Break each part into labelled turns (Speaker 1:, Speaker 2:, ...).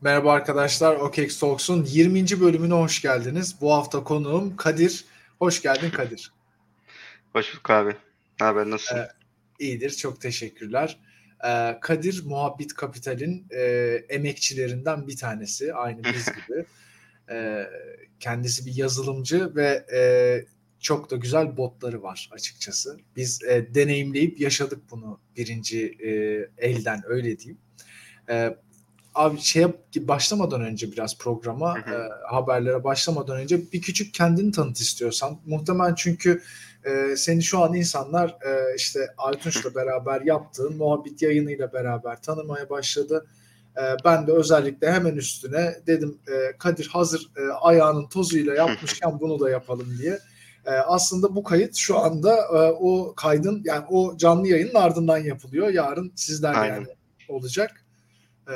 Speaker 1: Merhaba arkadaşlar, OKEX Talks'un 20. bölümüne hoş geldiniz. Bu hafta konuğum Kadir. Hoş geldin Kadir.
Speaker 2: Hoş bulduk abi. Ne haber, nasılsın? Ee,
Speaker 1: iyidir, çok teşekkürler. Ee, Kadir, Muhabbet Kapital'in e, emekçilerinden bir tanesi, aynı biz gibi. ee, kendisi bir yazılımcı ve e, çok da güzel botları var açıkçası. Biz e, deneyimleyip yaşadık bunu birinci e, elden, öyle diyeyim. E, abi şeye başlamadan önce biraz programa hı hı. e, haberlere başlamadan önce bir küçük kendini tanıt istiyorsan. Muhtemelen çünkü e, seni şu an insanlar e, işte Aytunç'la beraber yaptığın muhabbet yayınıyla beraber tanımaya başladı. E, ben de özellikle hemen üstüne dedim e, Kadir hazır e, ayağının tozuyla yapmışken bunu da yapalım diye. E, aslında bu kayıt şu anda e, o kaydın yani o canlı yayının ardından yapılıyor. Yarın sizler yani olacak. Ee,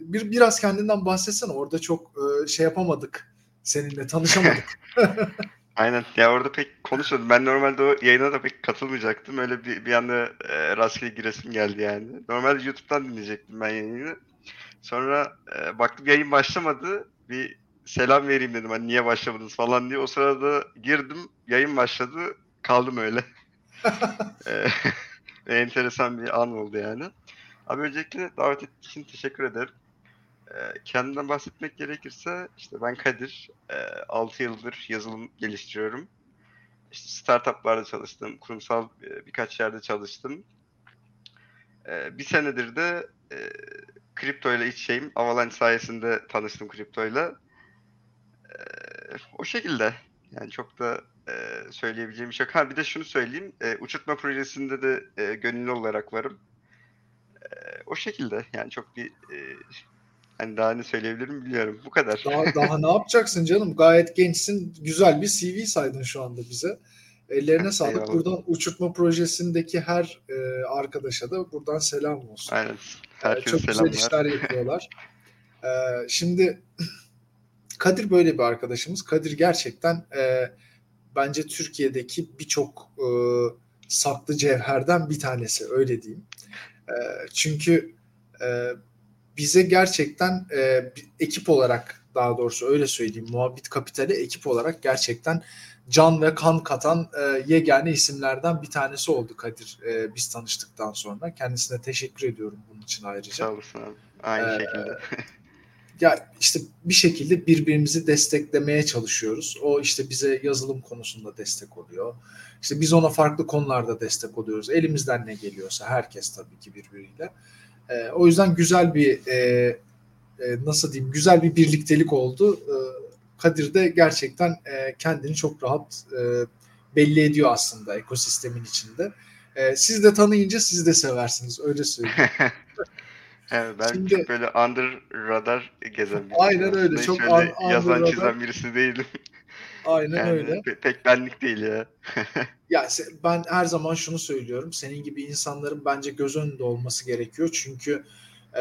Speaker 1: bir biraz kendinden bahsetsene. Orada çok e, şey yapamadık. Seninle tanışamadık.
Speaker 2: Aynen. Ya orada pek konuşmadım. Ben normalde o yayına da pek katılmayacaktım. Öyle bir, bir anda e, rastgele giresim geldi yani. Normalde YouTube'dan dinleyecektim ben yayını. Sonra e, baktım yayın başlamadı. Bir selam vereyim dedim. Hani niye başlamadınız falan diye. O sırada girdim. Yayın başladı. Kaldım öyle. e, enteresan bir an oldu yani. Abi öncelikle davet ettiğin için teşekkür ederim. Ee, kendimden bahsetmek gerekirse işte ben Kadir. E, 6 yıldır yazılım geliştiriyorum. İşte startuplarda çalıştım. Kurumsal e, birkaç yerde çalıştım. E, bir senedir de e, kripto ile iç şeyim. Avalanche sayesinde tanıştım kriptoyla. E, o şekilde. Yani çok da e, söyleyebileceğim bir şey yok. Ha bir de şunu söyleyeyim. E, uçurtma projesinde de e, gönüllü olarak varım o şekilde yani çok bir e, hani daha ne söyleyebilirim bilmiyorum. Bu kadar.
Speaker 1: Daha, daha ne yapacaksın canım? Gayet gençsin. Güzel bir CV saydın şu anda bize. Ellerine sağlık. Eyvallah. Buradan uçurtma projesindeki her e, arkadaşa da buradan selam olsun.
Speaker 2: Aynen.
Speaker 1: Herkese Çok selamlar. güzel işler yapıyorlar. e, şimdi Kadir böyle bir arkadaşımız. Kadir gerçekten e, bence Türkiye'deki birçok e, saklı cevherden bir tanesi öyle diyeyim. Ee, çünkü e, bize gerçekten e, ekip olarak daha doğrusu öyle söyleyeyim muhabbet kapitali ekip olarak gerçekten can ve kan katan e, yegane isimlerden bir tanesi oldu Kadir e, biz tanıştıktan sonra. Kendisine teşekkür ediyorum bunun için ayrıca.
Speaker 2: Sağ olasın abi. Aynı ee, şekilde.
Speaker 1: ya işte bir şekilde birbirimizi desteklemeye çalışıyoruz. O işte bize yazılım konusunda destek oluyor. İşte biz ona farklı konularda destek oluyoruz. Elimizden ne geliyorsa herkes tabii ki birbiriyle. E, o yüzden güzel bir e, e, nasıl diyeyim güzel bir birliktelik oldu. E, Kadir de gerçekten e, kendini çok rahat e, belli ediyor aslında ekosistemin içinde. E, siz de tanıyınca siz de seversiniz öyle söyleyeyim.
Speaker 2: Evet, ben Şimdi, çok böyle under radar gezen
Speaker 1: birisi. Aynen öyle. Çok
Speaker 2: şöyle un, yazan çizen birisi değilim.
Speaker 1: Aynen yani, öyle.
Speaker 2: Pek benlik değil ya.
Speaker 1: ya ben her zaman şunu söylüyorum. Senin gibi insanların bence göz önünde olması gerekiyor. Çünkü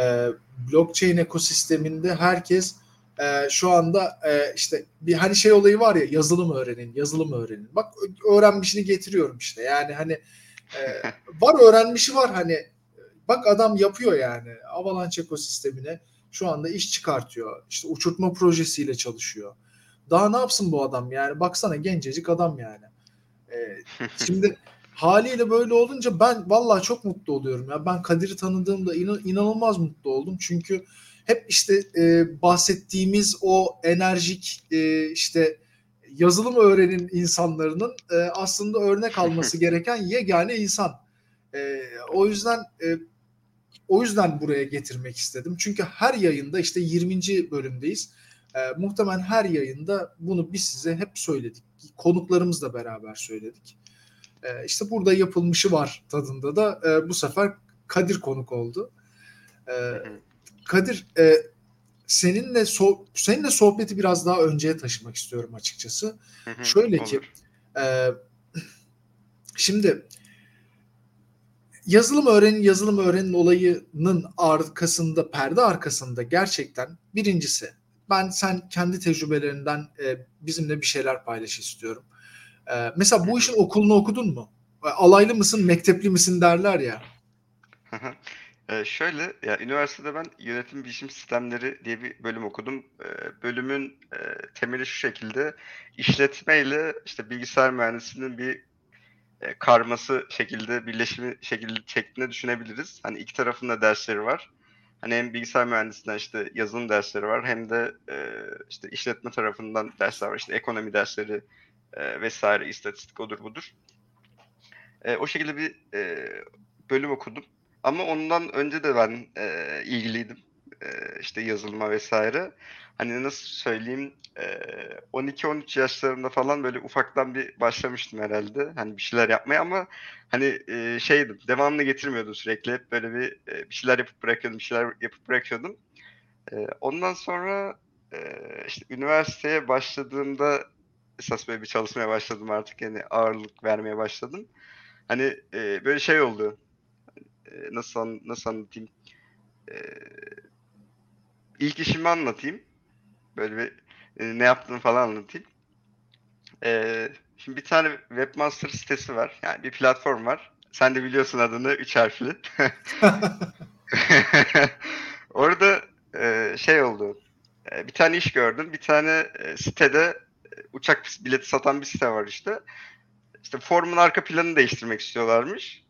Speaker 1: e, blockchain ekosisteminde herkes e, şu anda e, işte bir hani şey olayı var ya yazılım öğrenin, yazılım öğrenin. Bak öğrenmişini getiriyorum işte. Yani hani e, var öğrenmişi var hani bak adam yapıyor yani. Avalanche ekosistemine şu anda iş çıkartıyor. İşte uçurtma projesiyle çalışıyor daha ne yapsın bu adam yani? Baksana gencecik adam yani. Ee, şimdi haliyle böyle olunca ben vallahi çok mutlu oluyorum ya. Ben Kadir'i tanıdığımda inan, inanılmaz mutlu oldum. Çünkü hep işte e, bahsettiğimiz o enerjik e, işte yazılım öğrenin insanlarının e, aslında örnek alması gereken yegane insan. E, o yüzden e, o yüzden buraya getirmek istedim. Çünkü her yayında işte 20. bölümdeyiz e, muhtemelen her yayında bunu biz size hep söyledik. Konuklarımızla beraber söyledik. E, işte burada yapılmışı var tadında da e, bu sefer Kadir konuk oldu. E, Kadir e, seninle so seninle sohbeti biraz daha önceye taşımak istiyorum açıkçası. Hı hı, Şöyle olur. ki e, şimdi yazılım öğrenin yazılım öğrenin olayının arkasında perde arkasında gerçekten birincisi ben sen kendi tecrübelerinden e, bizimle bir şeyler paylaş istiyorum. E, mesela bu işin okulunu okudun mu? E, alaylı mısın, mektepli misin derler ya.
Speaker 2: Ee, şöyle, ya üniversitede ben yönetim bilişim sistemleri diye bir bölüm okudum. Ee, bölümün e, temeli şu şekilde, işletme ile işte bilgisayar mühendisliğinin bir e, karması şekilde, birleşimi şekilde şeklinde düşünebiliriz. Hani iki tarafında dersleri var. Hani hem bilgisayar mühendisliğinden işte yazılım dersleri var hem de e, işte işletme tarafından dersler var. İşte ekonomi dersleri e, vesaire, istatistik odur budur. O şekilde bir bölüm okudum. Ama ondan önce de ben ilgiliydim. E, işte yazılıma vesaire. Hani nasıl söyleyeyim e, 12-13 yaşlarında falan böyle ufaktan bir başlamıştım herhalde. Hani bir şeyler yapmaya ama hani e, şeydim devamını getirmiyordum sürekli. Hep böyle bir, e, bir şeyler yapıp bırakıyordum, bir şeyler yapıp bırakıyordum. E, ondan sonra e, işte üniversiteye başladığımda esas böyle bir çalışmaya başladım artık. Yani ağırlık vermeye başladım. Hani e, böyle şey oldu nasıl nasıl anlatayım? İlk işimi anlatayım. Böyle bir e, ne yaptığını falan anlatayım. Ee, şimdi bir tane webmaster sitesi var. Yani bir platform var. Sen de biliyorsun adını. Üç harfli. Orada e, şey oldu. E, bir tane iş gördüm. Bir tane e, sitede e, uçak bileti satan bir site var işte. İşte formun arka planını değiştirmek istiyorlarmış.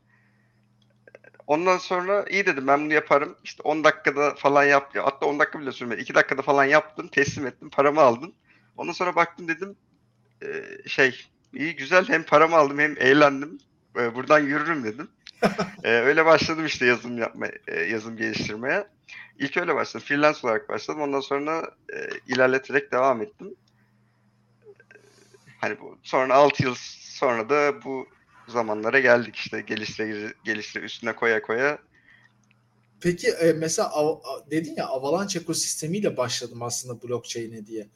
Speaker 2: Ondan sonra iyi dedim ben bunu yaparım. İşte 10 dakikada falan yap. Hatta 10 dakika bile sürmedi. 2 dakikada falan yaptım. Teslim ettim. Paramı aldım. Ondan sonra baktım dedim e, şey iyi güzel hem paramı aldım hem eğlendim. E, buradan yürürüm dedim. e, öyle başladım işte yazım yapma, e, yazım geliştirmeye. İlk öyle başladım. Freelance olarak başladım. Ondan sonra e, ilerleterek devam ettim. Hani bu sonra 6 yıl sonra da bu zamanlara geldik işte geliştire geliştire üstüne koya koya.
Speaker 1: Peki e, mesela av, dedin ya Avalanche ekosistemiyle başladım aslında blockchain'e diye.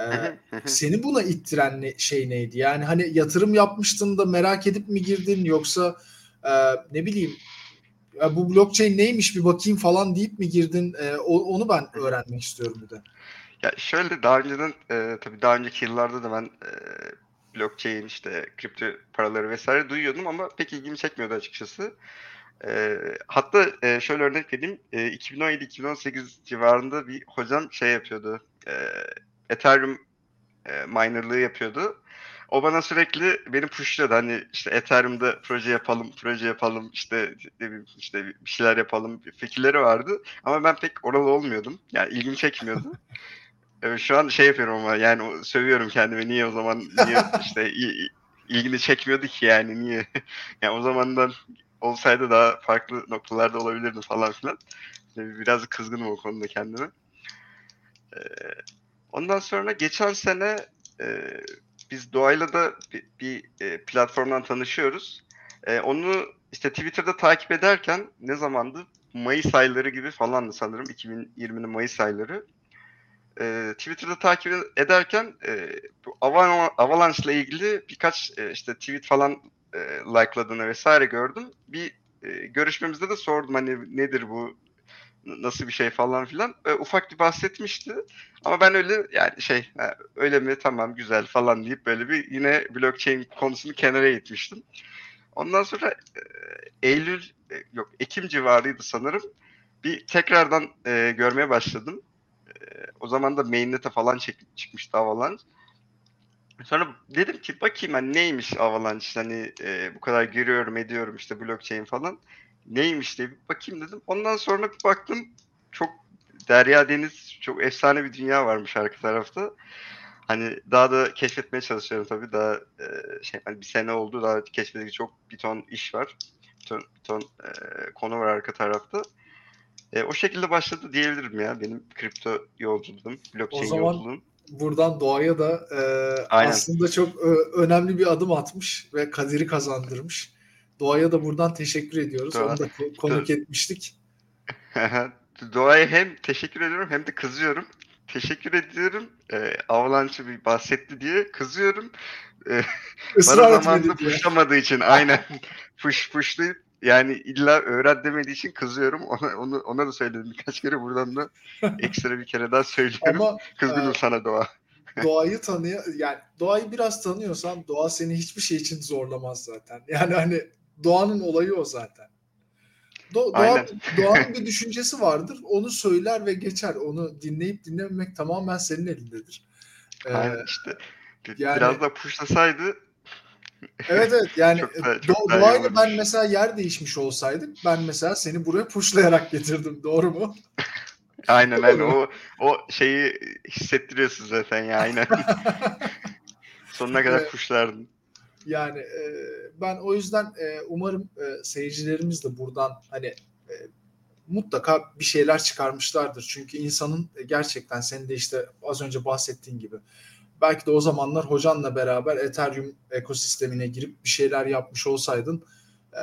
Speaker 1: Ee, seni buna ittiren ne, şey neydi? Yani hani yatırım yapmıştın da merak edip mi girdin yoksa e, ne bileyim ya bu blockchain neymiş bir bakayım falan deyip mi girdin? E, onu ben öğrenmek istiyorum bir de.
Speaker 2: Ya şöyle daha önceden e, tabii daha önceki yıllarda da ben e, blockchain işte kripto paraları vesaire duyuyordum ama pek ilgimi çekmiyordu açıkçası. E, hatta e, şöyle örnek vereyim. E, 2017-2018 civarında bir hocam şey yapıyordu. E, Ethereum e, minerlığı yapıyordu. O bana sürekli beni pushladı. Hani işte Ethereum'da proje yapalım, proje yapalım, işte işte bir şeyler yapalım fikirleri vardı. Ama ben pek oralı olmuyordum. Yani ilgimi çekmiyordu. Evet, şu an şey yapıyorum ama yani sövüyorum kendime niye o zaman niye işte ilgini çekmiyordu ki yani niye yani o zamandan olsaydı daha farklı noktalarda olabilirdi falan filan. Biraz kızgınım o konuda kendime. Ee, ondan sonra geçen sene e, biz Doğayla da bir, bir e, platformdan tanışıyoruz. E, onu işte Twitter'da takip ederken ne zamandı? Mayıs ayları gibi falandı sanırım. 2020'nin Mayıs ayları e, Twitter'da takip ederken e, bu Avalanche ile ilgili birkaç e, işte tweet falan e, like'ladığını vesaire gördüm. Bir e, görüşmemizde de sordum hani nedir bu nasıl bir şey falan filan. E, ufak bir bahsetmişti. Ama ben öyle yani şey ha, öyle mi tamam güzel falan deyip böyle bir yine blockchain konusunu kenara itmiştim. Ondan sonra e, Eylül e, yok Ekim civarıydı sanırım. Bir tekrardan e, görmeye başladım o zaman da mainnet'e falan çek, çıkmıştı Avalanche. Sonra dedim ki bakayım hani neymiş Avalanche hani e, bu kadar giriyorum ediyorum işte blockchain falan. Neymiş diye bir bakayım dedim. Ondan sonra bir baktım çok derya deniz çok efsane bir dünya varmış arka tarafta. Hani daha da keşfetmeye çalışıyorum tabii. Daha e, şey hani bir sene oldu daha keşfedecek çok bir ton iş var. Bir ton, bir ton e, konu var arka tarafta. E, o şekilde başladı diyebilirim ya benim kripto yolculuğum, blockchain o zaman yolculuğum.
Speaker 1: Buradan doğaya da e, aslında çok e, önemli bir adım atmış ve kaderi kazandırmış. Doğaya da buradan teşekkür ediyoruz. Doğa. Onu da konuk etmiştik.
Speaker 2: Doğaya hem teşekkür ediyorum hem de kızıyorum. Teşekkür ediyorum. E, Avalanche bir bahsetti diye kızıyorum. E, bana zamanında puşlamadığı için aynen push pushlayıp yani illa öğren demediği için kızıyorum. Ona, onu, ona da söyledim birkaç kere. Buradan da ekstra bir kere daha söylüyorum. Ama, Kızgınım e, sana Doğa.
Speaker 1: doğayı tanıyor yani doğayı biraz tanıyorsan doğa seni hiçbir şey için zorlamaz zaten. Yani hani doğanın olayı o zaten. Do Doğa, Doğan'ın bir düşüncesi vardır. Onu söyler ve geçer. Onu dinleyip dinlememek tamamen senin elindedir.
Speaker 2: Ee, Aynen işte. Yani, Biraz da puşlasaydı
Speaker 1: Evet evet yani çok da, çok Do- doğayla ben mesela yer değişmiş olsaydık ben mesela seni buraya puşlayarak getirdim doğru mu?
Speaker 2: aynen aynen o, o şeyi hissettiriyorsun zaten ya aynen. Sonuna kadar evet. puşlardın.
Speaker 1: Yani e, ben o yüzden e, umarım e, seyircilerimiz de buradan hani e, mutlaka bir şeyler çıkarmışlardır. Çünkü insanın gerçekten senin de işte az önce bahsettiğin gibi belki de o zamanlar hocanla beraber Ethereum ekosistemine girip bir şeyler yapmış olsaydın e,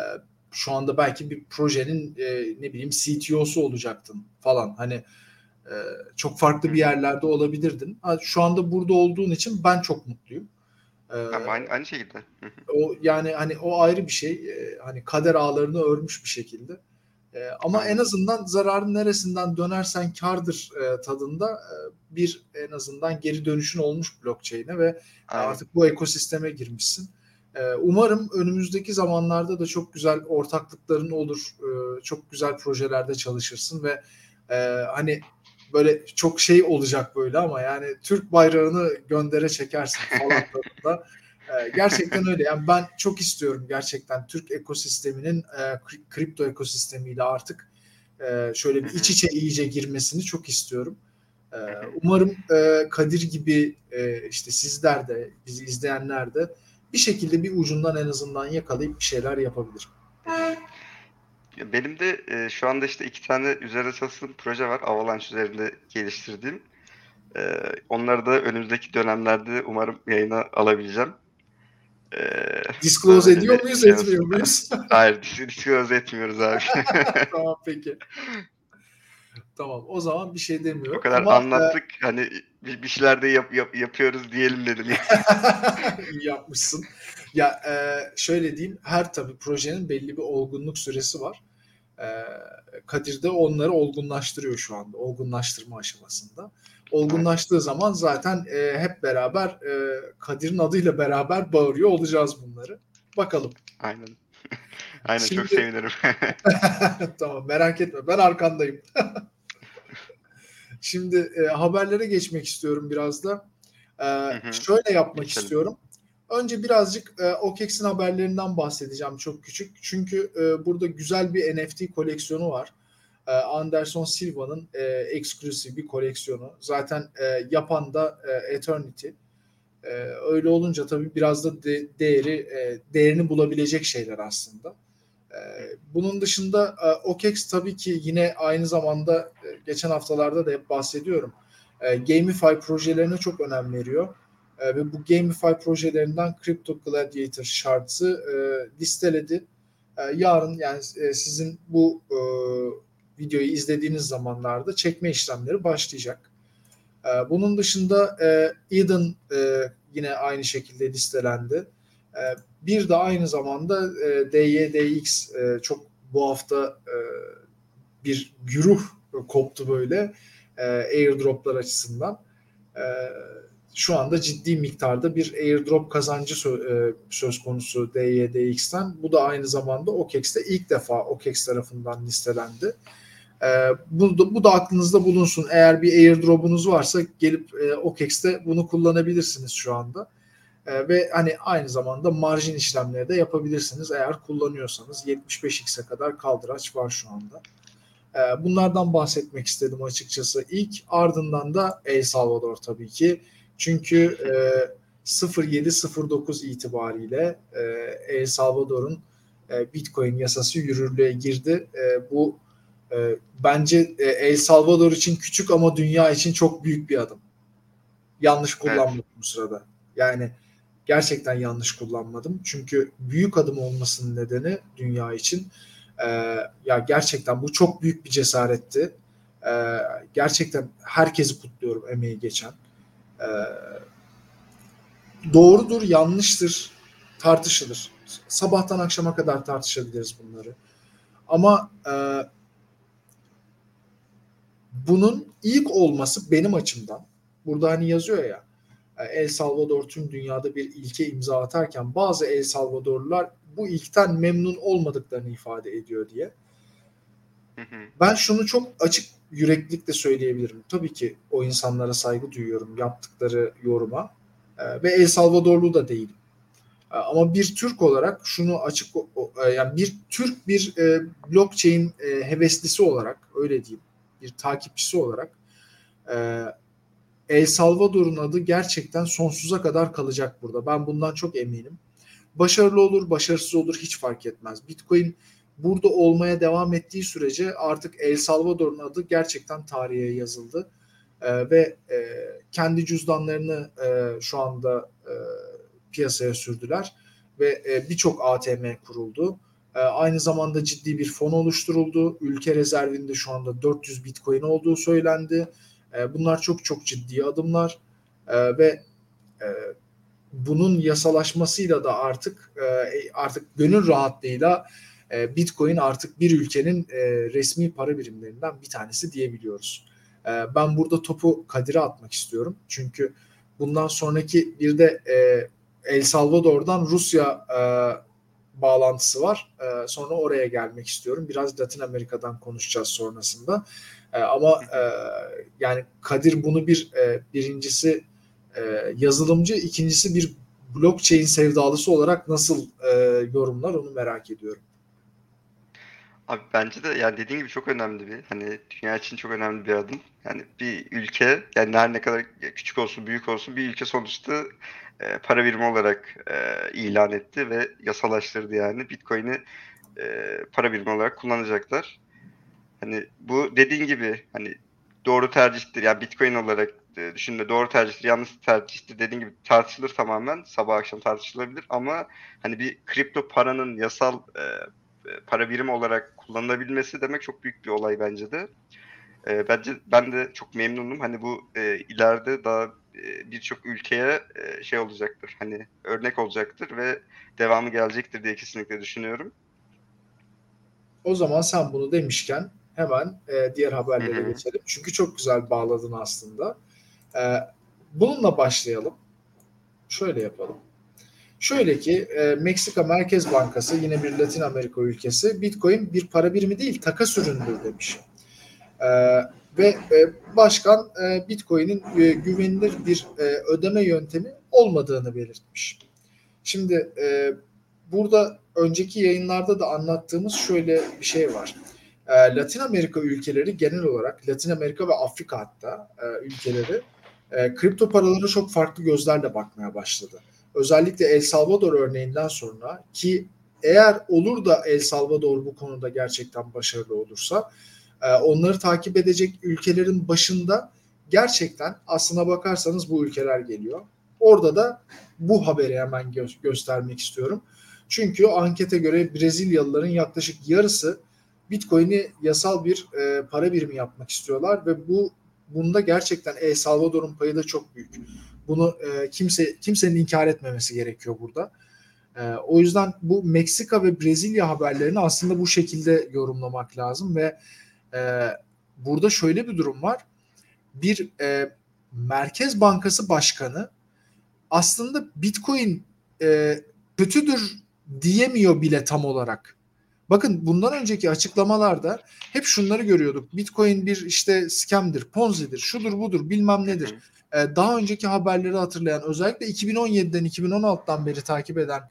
Speaker 1: şu anda belki bir projenin e, ne bileyim CTO'su olacaktın falan. Hani e, çok farklı bir yerlerde olabilirdin. Şu anda burada olduğun için ben çok mutluyum.
Speaker 2: Ama aynı, aynı şekilde.
Speaker 1: o yani hani o ayrı bir şey. hani kader ağlarını örmüş bir şekilde. E, ama en azından zararın neresinden dönersen kardır e, tadında e, bir en azından geri dönüşün olmuş blockchain'e ve Aynen. artık bu ekosisteme girmişsin. E, umarım önümüzdeki zamanlarda da çok güzel ortaklıkların olur, e, çok güzel projelerde çalışırsın ve e, hani böyle çok şey olacak böyle ama yani Türk bayrağını göndere çekersin falan da. Ee, gerçekten öyle. Yani ben çok istiyorum gerçekten Türk ekosisteminin e, kripto ekosistemiyle artık e, şöyle bir iç içe iyice girmesini çok istiyorum. E, umarım e, Kadir gibi e, işte sizler de bizi izleyenler de bir şekilde bir ucundan en azından yakalayıp bir şeyler yapabilir.
Speaker 2: Benim de e, şu anda işte iki tane üzerinde çalıştığım proje var. Avalanche üzerinde geliştirdiğim. E, onları da önümüzdeki dönemlerde umarım yayına alabileceğim.
Speaker 1: Ee, disclose ediyor muyuz, şey etmiyor muyuz?
Speaker 2: Hayır, disclose etmiyoruz abi.
Speaker 1: tamam peki. Tamam o zaman bir şey demiyorum.
Speaker 2: O kadar Ama, anlattık e... hani bir, şeyler de yap, yap, yapıyoruz diyelim dedim.
Speaker 1: İyi yapmışsın. Ya e, şöyle diyeyim her tabii projenin belli bir olgunluk süresi var. E, Kadir de onları olgunlaştırıyor şu anda. Olgunlaştırma aşamasında olgunlaştığı zaman zaten e, hep beraber e, Kadir'in adıyla beraber bağırıyor olacağız bunları. Bakalım.
Speaker 2: Aynen. Aynen Şimdi... çok sevinirim.
Speaker 1: tamam merak etme ben arkandayım. Şimdi e, haberlere geçmek istiyorum biraz da. E, şöyle yapmak Geçelim. istiyorum. Önce birazcık e, OKEX'in haberlerinden bahsedeceğim çok küçük. Çünkü e, burada güzel bir NFT koleksiyonu var. Ee, Anderson Silva'nın e, eksklusif bir koleksiyonu. Zaten e, yapan da e, Eternity. E, öyle olunca tabii biraz da de, değeri e, değerini bulabilecek şeyler aslında. E, bunun dışında e, OKEX tabii ki yine aynı zamanda e, geçen haftalarda da hep bahsediyorum. E, Gamify projelerine çok önem veriyor. E, ve bu Gamify projelerinden Crypto Gladiator Shards'ı e, listeledi. E, yarın yani e, sizin bu e, videoyu izlediğiniz zamanlarda çekme işlemleri başlayacak. Ee, bunun dışında e, Eden e, yine aynı şekilde listelendi. E, bir de aynı zamanda e, DYDX e, çok bu hafta bir güruh koptu böyle airdroplar açısından. E, şu anda ciddi miktarda bir airdrop kazancı sö- söz konusu DYDX'ten. Bu da aynı zamanda OKEX'te ilk defa OKEX tarafından listelendi. E, bu, da, bu da aklınızda bulunsun. Eğer bir airdrop'unuz varsa gelip e, OKEX'te bunu kullanabilirsiniz şu anda. E, ve hani aynı zamanda marjin işlemleri de yapabilirsiniz eğer kullanıyorsanız. 75x'e kadar kaldıraç var şu anda. E, bunlardan bahsetmek istedim açıkçası. İlk ardından da El Salvador tabii ki. Çünkü e, 0709 itibariyle e, El Salvador'un e, Bitcoin yasası yürürlüğe girdi. E, bu e, bence e, El Salvador için küçük ama dünya için çok büyük bir adım. Yanlış kullanmadım evet. bu sırada. Yani gerçekten yanlış kullanmadım. Çünkü büyük adım olmasının nedeni dünya için e, ya gerçekten bu çok büyük bir cesaretti. E, gerçekten herkesi kutluyorum emeği geçen. E, doğrudur, yanlıştır, tartışılır. Sabahtan akşama kadar tartışabiliriz bunları. Ama e, bunun ilk olması benim açımdan burada hani yazıyor ya e, El Salvador tüm dünyada bir ilke imza atarken bazı El Salvadorlular bu ilkten memnun olmadıklarını ifade ediyor diye. Ben şunu çok açık yüreklilikle söyleyebilirim. Tabii ki o insanlara saygı duyuyorum yaptıkları yoruma. Ee, ve El Salvadorlu da değilim. Ee, ama bir Türk olarak şunu açık e, yani bir Türk bir e, blockchain e, heveslisi olarak öyle diyeyim bir takipçisi olarak e, El Salvador'un adı gerçekten sonsuza kadar kalacak burada. Ben bundan çok eminim. Başarılı olur, başarısız olur hiç fark etmez. Bitcoin burada olmaya devam ettiği sürece artık El Salvador'un adı gerçekten tarihe yazıldı. E, ve e, kendi cüzdanlarını e, şu anda e, piyasaya sürdüler ve e, birçok ATM kuruldu. E, aynı zamanda ciddi bir fon oluşturuldu. Ülke rezervinde şu anda 400 Bitcoin olduğu söylendi. E, bunlar çok çok ciddi adımlar e, ve e, bunun yasalaşmasıyla da artık e, artık gönül rahatlığıyla e, Bitcoin artık bir ülkenin resmi para birimlerinden bir tanesi diyebiliyoruz. Ben burada topu Kadir'e atmak istiyorum. Çünkü bundan sonraki bir de El Salvador'dan Rusya bağlantısı var. E, sonra oraya gelmek istiyorum. Biraz Latin Amerika'dan konuşacağız sonrasında. E, ama e, yani Kadir bunu bir e, birincisi e, yazılımcı, ikincisi bir blockchain sevdalısı olarak nasıl e, yorumlar onu merak ediyorum.
Speaker 2: Abi bence de yani dediğin gibi çok önemli bir hani dünya için çok önemli bir adım. Yani bir ülke yani her ne kadar küçük olsun büyük olsun bir ülke sonuçta e, para birimi olarak e, ilan etti ve yasalaştırdı yani Bitcoin'i e, para birimi olarak kullanacaklar. Hani bu dediğin gibi hani doğru tercihtir. Yani Bitcoin olarak e, düşündüğünde doğru tercihtir, yanlış tercihtir dediğin gibi tartışılır tamamen. Sabah akşam tartışılabilir ama hani bir kripto paranın yasal e para birimi olarak kullanılabilmesi demek çok büyük bir olay bence de. E, bence ben de çok memnunum. Hani bu e, ileride daha e, birçok ülkeye e, şey olacaktır. Hani örnek olacaktır ve devamı gelecektir diye kesinlikle düşünüyorum.
Speaker 1: O zaman sen bunu demişken hemen e, diğer haberlere Hı-hı. geçelim. Çünkü çok güzel bağladın aslında. E, bununla başlayalım. Şöyle yapalım. Şöyle ki e, Meksika Merkez Bankası yine bir Latin Amerika ülkesi Bitcoin bir para birimi değil takas üründür demiş. E, ve e, başkan e, Bitcoin'in e, güvenilir bir e, ödeme yöntemi olmadığını belirtmiş. Şimdi e, burada önceki yayınlarda da anlattığımız şöyle bir şey var. E, Latin Amerika ülkeleri genel olarak Latin Amerika ve Afrika hatta e, ülkeleri e, kripto paralara çok farklı gözlerle bakmaya başladı. Özellikle El Salvador örneğinden sonra ki eğer olur da El Salvador bu konuda gerçekten başarılı olursa e, onları takip edecek ülkelerin başında gerçekten aslına bakarsanız bu ülkeler geliyor. Orada da bu haberi hemen gö- göstermek istiyorum. Çünkü ankete göre Brezilyalıların yaklaşık yarısı Bitcoin'i yasal bir e, para birimi yapmak istiyorlar ve bu bunda gerçekten El Salvador'un payı da çok büyük. Bunu e, kimse kimsenin inkar etmemesi gerekiyor burada. E, o yüzden bu Meksika ve Brezilya haberlerini aslında bu şekilde yorumlamak lazım ve e, burada şöyle bir durum var. Bir e, Merkez Bankası Başkanı aslında Bitcoin e, kötüdür diyemiyor bile tam olarak. Bakın bundan önceki açıklamalarda hep şunları görüyorduk. Bitcoin bir işte scam'dir, ponzi'dir, şudur budur bilmem nedir. Ee, daha önceki haberleri hatırlayan özellikle 2017'den 2016'dan beri takip eden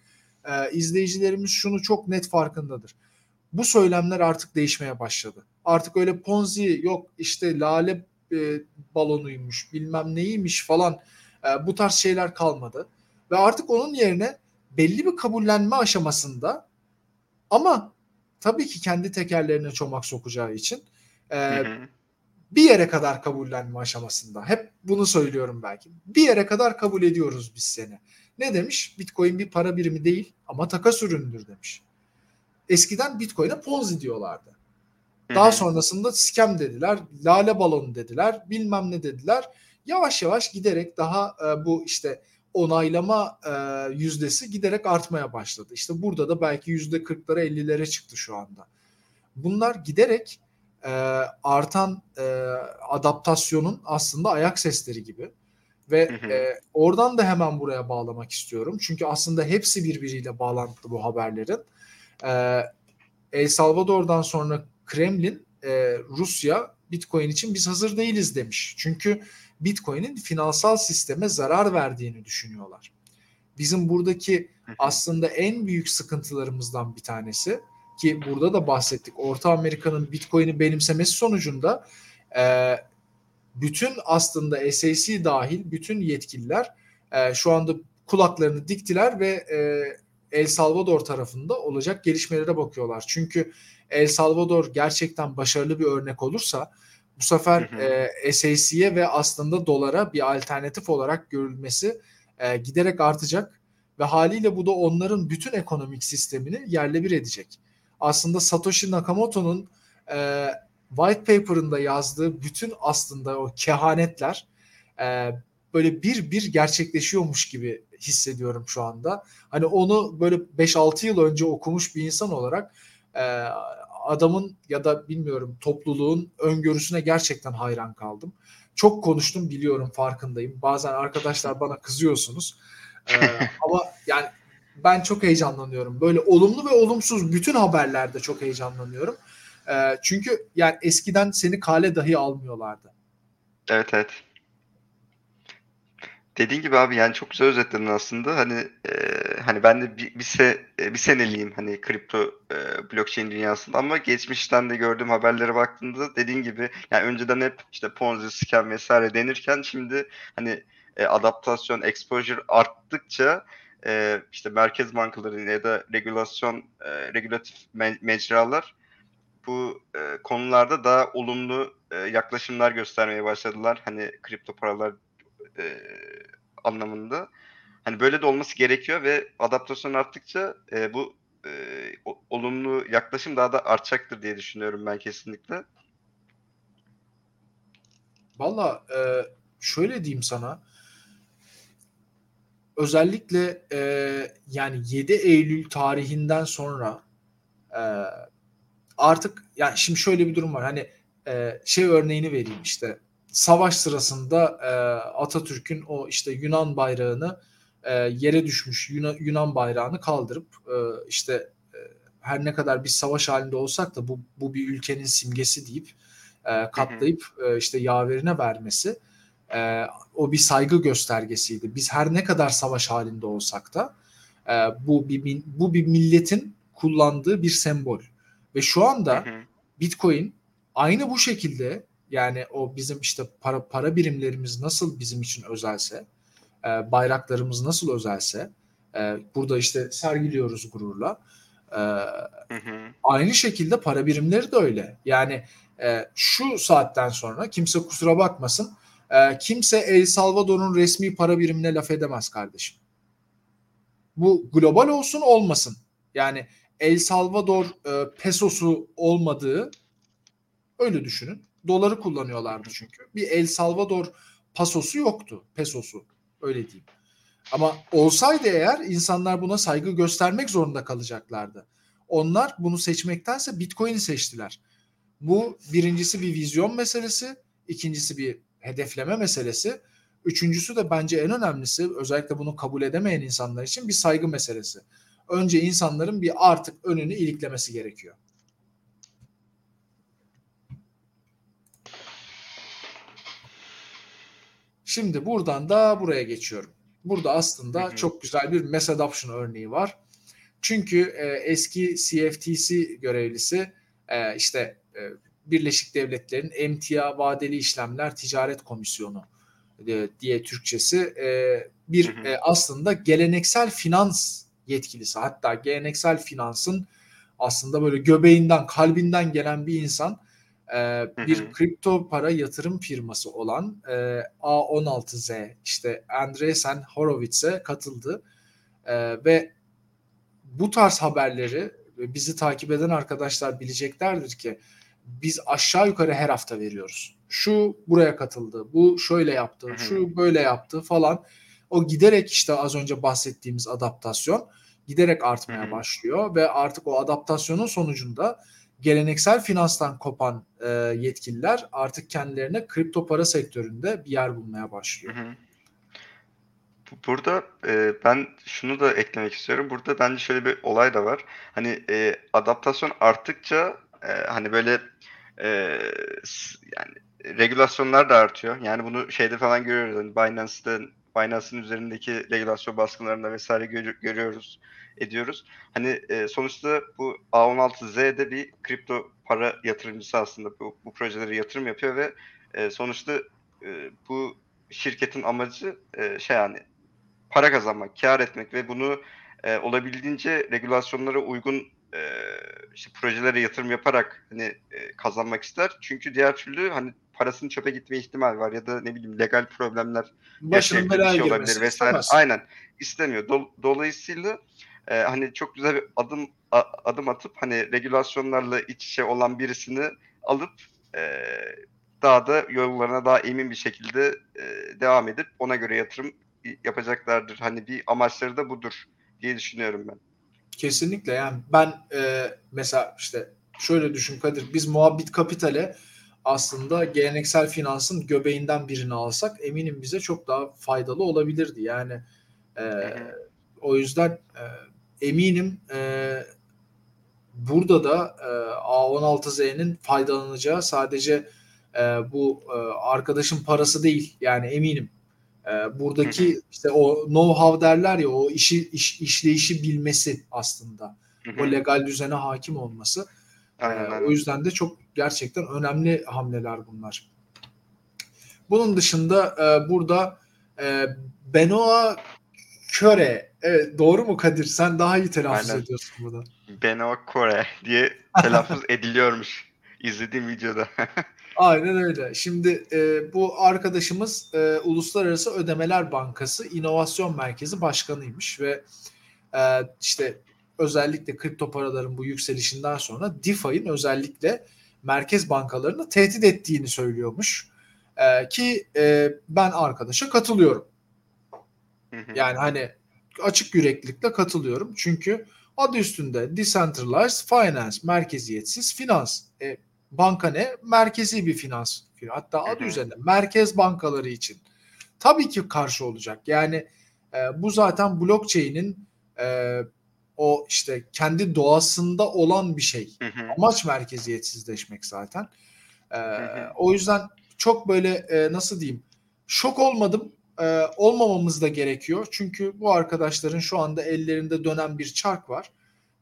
Speaker 1: e, izleyicilerimiz şunu çok net farkındadır. Bu söylemler artık değişmeye başladı. Artık öyle ponzi yok işte lale e, balonuymuş bilmem neymiş falan e, bu tarz şeyler kalmadı. Ve artık onun yerine belli bir kabullenme aşamasında ama tabii ki kendi tekerlerine çomak sokacağı için e, bir yere kadar kabullenme aşamasında. Hep bunu söylüyorum belki. Bir yere kadar kabul ediyoruz biz seni. Ne demiş? Bitcoin bir para birimi değil ama takas ürünüdür demiş. Eskiden Bitcoin'e Ponzi diyorlardı. Daha sonrasında scam dediler, lale balonu dediler, bilmem ne dediler. Yavaş yavaş giderek daha e, bu işte onaylama e, yüzdesi giderek artmaya başladı. İşte burada da belki yüzde 40'lara 50'lere çıktı şu anda. Bunlar giderek e, artan e, adaptasyonun aslında ayak sesleri gibi. Ve hı hı. E, oradan da hemen buraya bağlamak istiyorum. Çünkü aslında hepsi birbiriyle bağlantılı bu haberlerin. E, El Salvador'dan sonra Kremlin e, Rusya Bitcoin için biz hazır değiliz demiş. Çünkü Bitcoin'in finansal sisteme zarar verdiğini düşünüyorlar. Bizim buradaki aslında en büyük sıkıntılarımızdan bir tanesi ki burada da bahsettik. Orta Amerika'nın Bitcoin'i benimsemesi sonucunda e, bütün aslında SAC dahil bütün yetkililer e, şu anda kulaklarını diktiler ve e, El Salvador tarafında olacak gelişmelere bakıyorlar. Çünkü El Salvador gerçekten başarılı bir örnek olursa bu sefer e, SAC'ye ve aslında dolara bir alternatif olarak görülmesi e, giderek artacak ve haliyle bu da onların bütün ekonomik sistemini yerle bir edecek. Aslında Satoshi Nakamoto'nun e, white paper'ında yazdığı bütün aslında o kehanetler e, böyle bir bir gerçekleşiyormuş gibi hissediyorum şu anda. Hani onu böyle 5-6 yıl önce okumuş bir insan olarak e, adamın ya da bilmiyorum topluluğun öngörüsüne gerçekten hayran kaldım. Çok konuştum biliyorum farkındayım. Bazen arkadaşlar bana kızıyorsunuz. Ee, ama yani ben çok heyecanlanıyorum. Böyle olumlu ve olumsuz bütün haberlerde çok heyecanlanıyorum. Ee, çünkü yani eskiden seni kale dahi almıyorlardı.
Speaker 2: Evet evet. Dediğin gibi abi yani çok güzel özetledin aslında. Hani e, hani ben de bir, bir, se, e, bir seneliyim hani kripto e, blockchain dünyasında ama geçmişten de gördüğüm haberlere baktığımda dediğin gibi yani önceden hep işte Ponzi, scam vesaire denirken şimdi hani e, adaptasyon, exposure arttıkça e, işte merkez bankaları ya da regulasyon, e, regülatif me- mecralar bu e, konularda daha olumlu e, yaklaşımlar göstermeye başladılar. Hani kripto paralar e, anlamında. Hani böyle de olması gerekiyor ve adaptasyon arttıkça e, bu e, olumlu yaklaşım daha da artacaktır diye düşünüyorum ben kesinlikle.
Speaker 1: Valla e, şöyle diyeyim sana özellikle e, yani 7 Eylül tarihinden sonra e, artık yani şimdi şöyle bir durum var. Hani e, şey örneğini vereyim işte. Savaş sırasında e, Atatürk'ün o işte Yunan bayrağını e, yere düşmüş Yunan, Yunan bayrağını kaldırıp e, işte e, her ne kadar bir savaş halinde olsak da bu, bu bir ülkenin simgesi deyip e, katlayıp e, işte yaverine vermesi e, o bir saygı göstergesiydi. Biz her ne kadar savaş halinde olsak da e, bu bir bu bir milletin kullandığı bir sembol. Ve şu anda Bitcoin aynı bu şekilde yani o bizim işte para para birimlerimiz nasıl bizim için özelse, e, bayraklarımız nasıl özelse, e, burada işte sergiliyoruz gururla. E, hı hı. Aynı şekilde para birimleri de öyle. Yani e, şu saatten sonra kimse kusura bakmasın e, kimse El Salvador'un resmi para birimine laf edemez kardeşim. Bu global olsun olmasın. Yani El Salvador e, pesosu olmadığı öyle düşünün. Doları kullanıyorlardı çünkü. Bir El Salvador pasosu yoktu. Pesosu. Öyle diyeyim. Ama olsaydı eğer insanlar buna saygı göstermek zorunda kalacaklardı. Onlar bunu seçmektense Bitcoin'i seçtiler. Bu birincisi bir vizyon meselesi, ikincisi bir hedefleme meselesi. Üçüncüsü de bence en önemlisi özellikle bunu kabul edemeyen insanlar için bir saygı meselesi. Önce insanların bir artık önünü iliklemesi gerekiyor. Şimdi buradan da buraya geçiyorum. Burada aslında hı hı. çok güzel bir mass adoption örneği var. Çünkü e, eski CFTC görevlisi e, işte e, Birleşik Devletler'in emtia vadeli işlemler ticaret komisyonu e, diye Türkçesi e, bir. E, aslında geleneksel finans yetkilisi hatta geleneksel finansın aslında böyle göbeğinden kalbinden gelen bir insan bir hı hı. kripto para yatırım firması olan A16Z işte Andreessen Horowitz'e katıldı ve bu tarz haberleri bizi takip eden arkadaşlar bileceklerdir ki biz aşağı yukarı her hafta veriyoruz. Şu buraya katıldı, bu şöyle yaptı, şu böyle yaptı falan. O giderek işte az önce bahsettiğimiz adaptasyon giderek artmaya başlıyor ve artık o adaptasyonun sonucunda geleneksel finanstan kopan e, yetkililer artık kendilerine kripto para sektöründe bir yer bulmaya başlıyor.
Speaker 2: Burada e, ben şunu da eklemek istiyorum. Burada bence şöyle bir olay da var. Hani e, adaptasyon arttıkça e, hani böyle e, yani regülasyonlar da artıyor. Yani bunu şeyde falan görüyoruz. Yani Binance'da Binance'ın üzerindeki regülasyon baskılarında vesaire gör, görüyoruz, ediyoruz. Hani e, sonuçta bu A16Z'de bir kripto para yatırımcısı aslında bu, bu projelere yatırım yapıyor ve e, sonuçta e, bu şirketin amacı e, şey yani para kazanmak, kar etmek ve bunu e, olabildiğince regülasyonlara uygun e, işte projelere yatırım yaparak hani e, kazanmak ister. Çünkü diğer türlü hani parasının çöpe gitme ihtimal var ya da ne bileyim legal problemler
Speaker 1: başının belaya şey olabilir vesaire.
Speaker 2: Istemez. Aynen istemiyor. Do- dolayısıyla e, hani çok güzel bir adım a- adım atıp hani regülasyonlarla iç içe olan birisini alıp e, daha da yollarına daha emin bir şekilde e, devam edip ona göre yatırım yapacaklardır. Hani bir amaçları da budur diye düşünüyorum ben.
Speaker 1: Kesinlikle yani ben e, mesela işte şöyle düşün Kadir biz muhabbet kapitale aslında geleneksel finansın göbeğinden birini alsak eminim bize çok daha faydalı olabilirdi. Yani e, o yüzden e, eminim e, burada da e, A16Z'nin faydalanacağı sadece e, bu e, arkadaşın parası değil yani eminim. E, buradaki işte o know-how derler ya o işi iş, işleyişi bilmesi aslında. O legal düzene hakim olması. Aynen, ee, aynen. O yüzden de çok gerçekten önemli hamleler bunlar. Bunun dışında e, burada e, Benoa Köre evet doğru mu Kadir? Sen daha iyi telaffuz aynen. ediyorsun burada.
Speaker 2: Benoa Kore diye telaffuz ediliyormuş izlediğim videoda.
Speaker 1: Aynen öyle. Şimdi e, bu arkadaşımız e, Uluslararası Ödemeler Bankası İnovasyon Merkezi Başkanıymış ve e, işte özellikle kripto paraların bu yükselişinden sonra DeFi'nin özellikle merkez bankalarını tehdit ettiğini söylüyormuş. Ee, ki e, ben arkadaşa katılıyorum. Yani hani açık yüreklilikle katılıyorum. Çünkü adı üstünde decentralized finance, merkeziyetsiz finans. E, banka ne? Merkezi bir finans. Hatta adı üzerinde merkez bankaları için. Tabii ki karşı olacak. Yani e, bu zaten blockchain'in e, o işte kendi doğasında olan bir şey. Hı hı. Amaç merkeziyetsizleşmek zaten. Hı. O yüzden çok böyle e, nasıl diyeyim şok olmadım. E, olmamamız da gerekiyor. Çünkü bu arkadaşların şu anda ellerinde dönen bir çark var.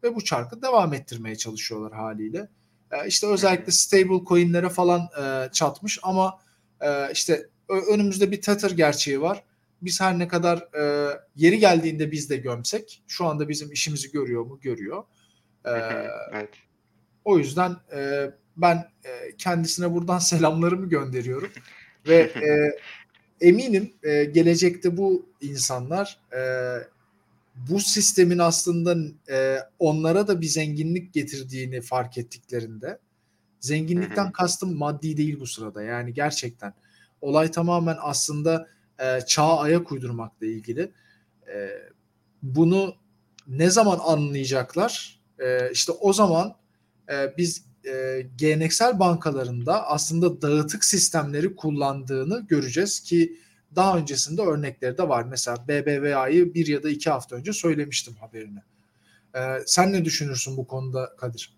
Speaker 1: Ve bu çarkı devam ettirmeye çalışıyorlar haliyle. E, işte özellikle stable coinlere falan e, çatmış ama e, işte önümüzde bir Tether gerçeği var biz her ne kadar e, yeri geldiğinde biz de gömsek şu anda bizim işimizi görüyor mu? Görüyor. E, evet. O yüzden e, ben e, kendisine buradan selamlarımı gönderiyorum ve e, eminim e, gelecekte bu insanlar e, bu sistemin aslında e, onlara da bir zenginlik getirdiğini fark ettiklerinde zenginlikten kastım maddi değil bu sırada yani gerçekten olay tamamen aslında e, çağa ayak uydurmakla ilgili. E, bunu ne zaman anlayacaklar? E, işte o zaman e, biz e, geleneksel bankalarında aslında dağıtık sistemleri kullandığını göreceğiz ki daha öncesinde örnekleri de var. Mesela BBVA'yı bir ya da iki hafta önce söylemiştim haberini. Ee, sen ne düşünürsün bu konuda Kadir?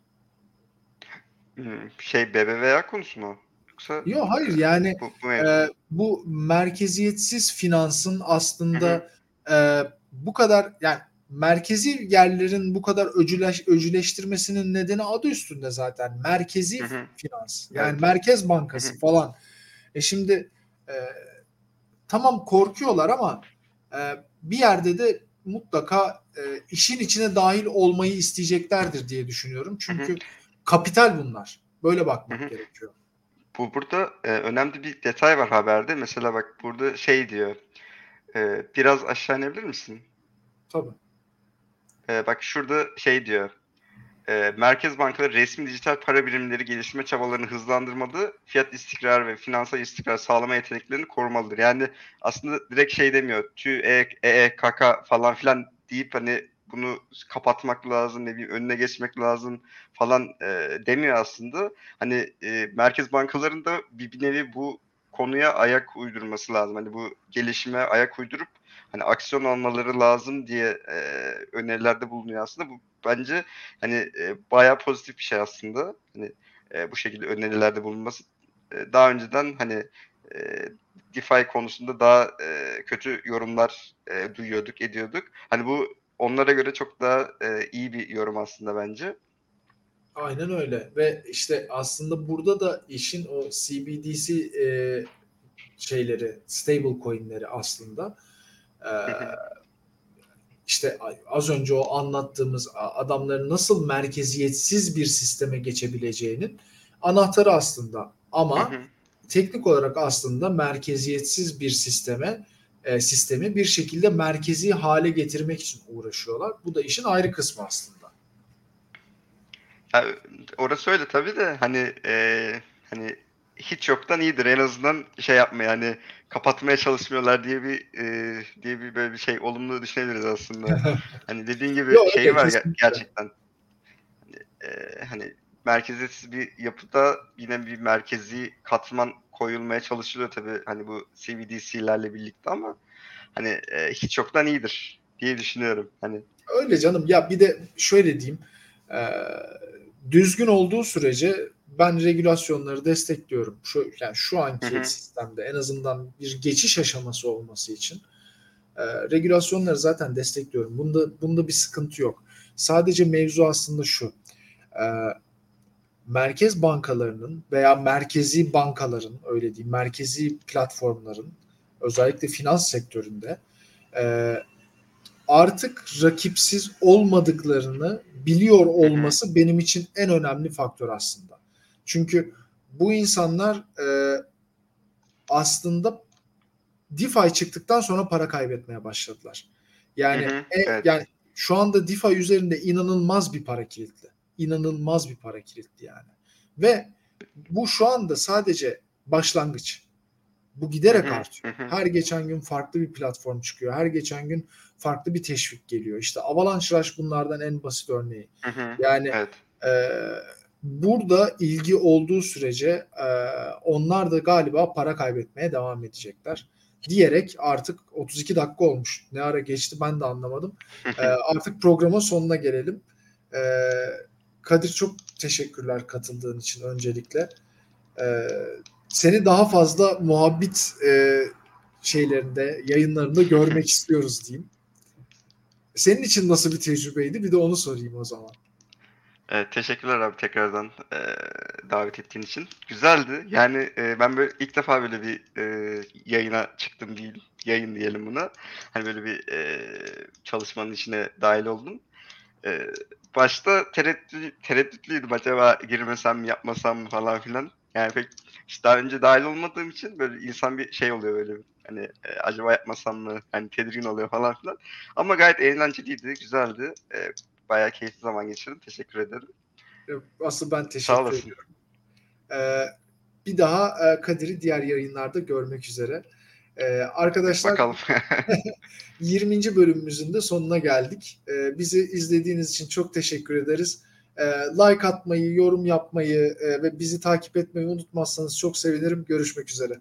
Speaker 2: Hmm, şey BBVA konusu mu?
Speaker 1: Yoksa Yok hayır yani bu, bu, e, bu merkeziyetsiz finansın aslında e, bu kadar yani merkezi yerlerin bu kadar öcüleş, öcüleştirmesinin nedeni adı üstünde zaten. Merkezi hı hı. finans. Yani evet. Merkez Bankası hı hı. falan. E şimdi e, tamam korkuyorlar ama e, bir yerde de mutlaka e, işin içine dahil olmayı isteyeceklerdir diye düşünüyorum. Çünkü kapital bunlar. Böyle bakmak gerekiyor.
Speaker 2: Bu burada e, önemli bir detay var haberde. Mesela bak burada şey diyor. E, biraz aşağı inebilir misin?
Speaker 1: Tabii.
Speaker 2: E, bak şurada şey diyor. E, merkez bankaları resmi dijital para birimleri geliştirme çabalarını hızlandırmalı, fiyat istikrarı ve finansal istikrar sağlama yeteneklerini korumalıdır. Yani aslında direkt şey demiyor. TÜ, E, E, KK falan filan deyip hani bunu kapatmak lazım, ne bileyim önüne geçmek lazım falan e, demiyor aslında. Hani e, merkez bankalarında bir, bir nevi bu konuya ayak uydurması lazım. Hani bu gelişime ayak uydurup hani aksiyon almaları lazım diye e, önerilerde bulunuyor aslında. Bu bence hani e, bayağı pozitif bir şey aslında. Hani e, bu şekilde önerilerde bulunması e, daha önceden hani e, DeFi konusunda daha e, kötü yorumlar e, duyuyorduk, ediyorduk. Hani bu onlara göre çok daha e, iyi bir yorum aslında bence.
Speaker 1: Aynen öyle ve işte aslında burada da işin o CBDC e, şeyleri, stable coinleri aslında e, işte az önce o anlattığımız adamların nasıl merkeziyetsiz bir sisteme geçebileceğinin anahtarı aslında. Ama teknik olarak aslında merkeziyetsiz bir sisteme e, sistemi bir şekilde merkezi hale getirmek için uğraşıyorlar. Bu da işin ayrı kısmı aslında.
Speaker 2: Ya, orası öyle tabii de hani e, hani hiç yoktan iyidir en azından şey yapmaya hani kapatmaya çalışmıyorlar diye bir e, diye bir böyle bir şey olumlu düşünebiliriz aslında. hani dediğin gibi Yok, şey var kesinlikle. gerçekten. Hani, e, hani merkeziyetsiz bir yapıda yine bir merkezi katman koyulmaya çalışılıyor tabii hani bu CBDC'lerle birlikte ama hani e, hiç yoktan iyidir diye düşünüyorum. Hani
Speaker 1: öyle canım. Ya bir de şöyle diyeyim. E, düzgün olduğu sürece ben regülasyonları destekliyorum. Şu yani şu anki hı hı. sistemde en azından bir geçiş aşaması olması için e, regülasyonları zaten destekliyorum. Bunda bunda bir sıkıntı yok. Sadece mevzu aslında şu. E, merkez bankalarının veya merkezi bankaların öyle diyeyim merkezi platformların özellikle finans sektöründe e, artık rakipsiz olmadıklarını biliyor olması benim için en önemli faktör aslında. Çünkü bu insanlar e, aslında DeFi çıktıktan sonra para kaybetmeye başladılar. Yani hı hı, e, evet. yani şu anda DeFi üzerinde inanılmaz bir para kilitli. İnanılmaz bir para kilitli yani. Ve bu şu anda sadece başlangıç. Bu giderek artıyor. Her geçen gün farklı bir platform çıkıyor. Her geçen gün farklı bir teşvik geliyor. İşte Avalanche Rush bunlardan en basit örneği. Yani evet. e, burada ilgi olduğu sürece e, onlar da galiba para kaybetmeye devam edecekler diyerek artık 32 dakika olmuş. Ne ara geçti ben de anlamadım. e, artık programın sonuna gelelim. E, Kadir çok teşekkürler katıldığın için öncelikle. E, seni daha fazla muhabbet e, şeylerinde, yayınlarında görmek istiyoruz diyeyim. Senin için nasıl bir tecrübeydi? Bir de onu sorayım o zaman.
Speaker 2: Evet, teşekkürler abi tekrardan e, davet ettiğin için. Güzeldi. Yani e, ben böyle ilk defa böyle bir e, yayına çıktım değil. Yayın diyelim buna. Hani böyle bir e, çalışmanın içine dahil oldum. E, başta tereddüt, tereddütlüydüm acaba girmesem yapmasam falan filan. Yani pek işte daha önce dahil olmadığım için böyle insan bir şey oluyor böyle hani e, acaba yapmasam mı hani tedirgin oluyor falan filan. Ama gayet eğlenceliydi, güzeldi. E, bayağı keyifli zaman geçirdim. Teşekkür ederim.
Speaker 1: Asıl ben teşekkür ediyorum. Ee, bir daha e, Kadir'i diğer yayınlarda görmek üzere. Ee, arkadaşlar Bakalım. 20. bölümümüzün de sonuna geldik. Ee, bizi izlediğiniz için çok teşekkür ederiz. Ee, like atmayı, yorum yapmayı e, ve bizi takip etmeyi unutmazsanız çok sevinirim. Görüşmek üzere.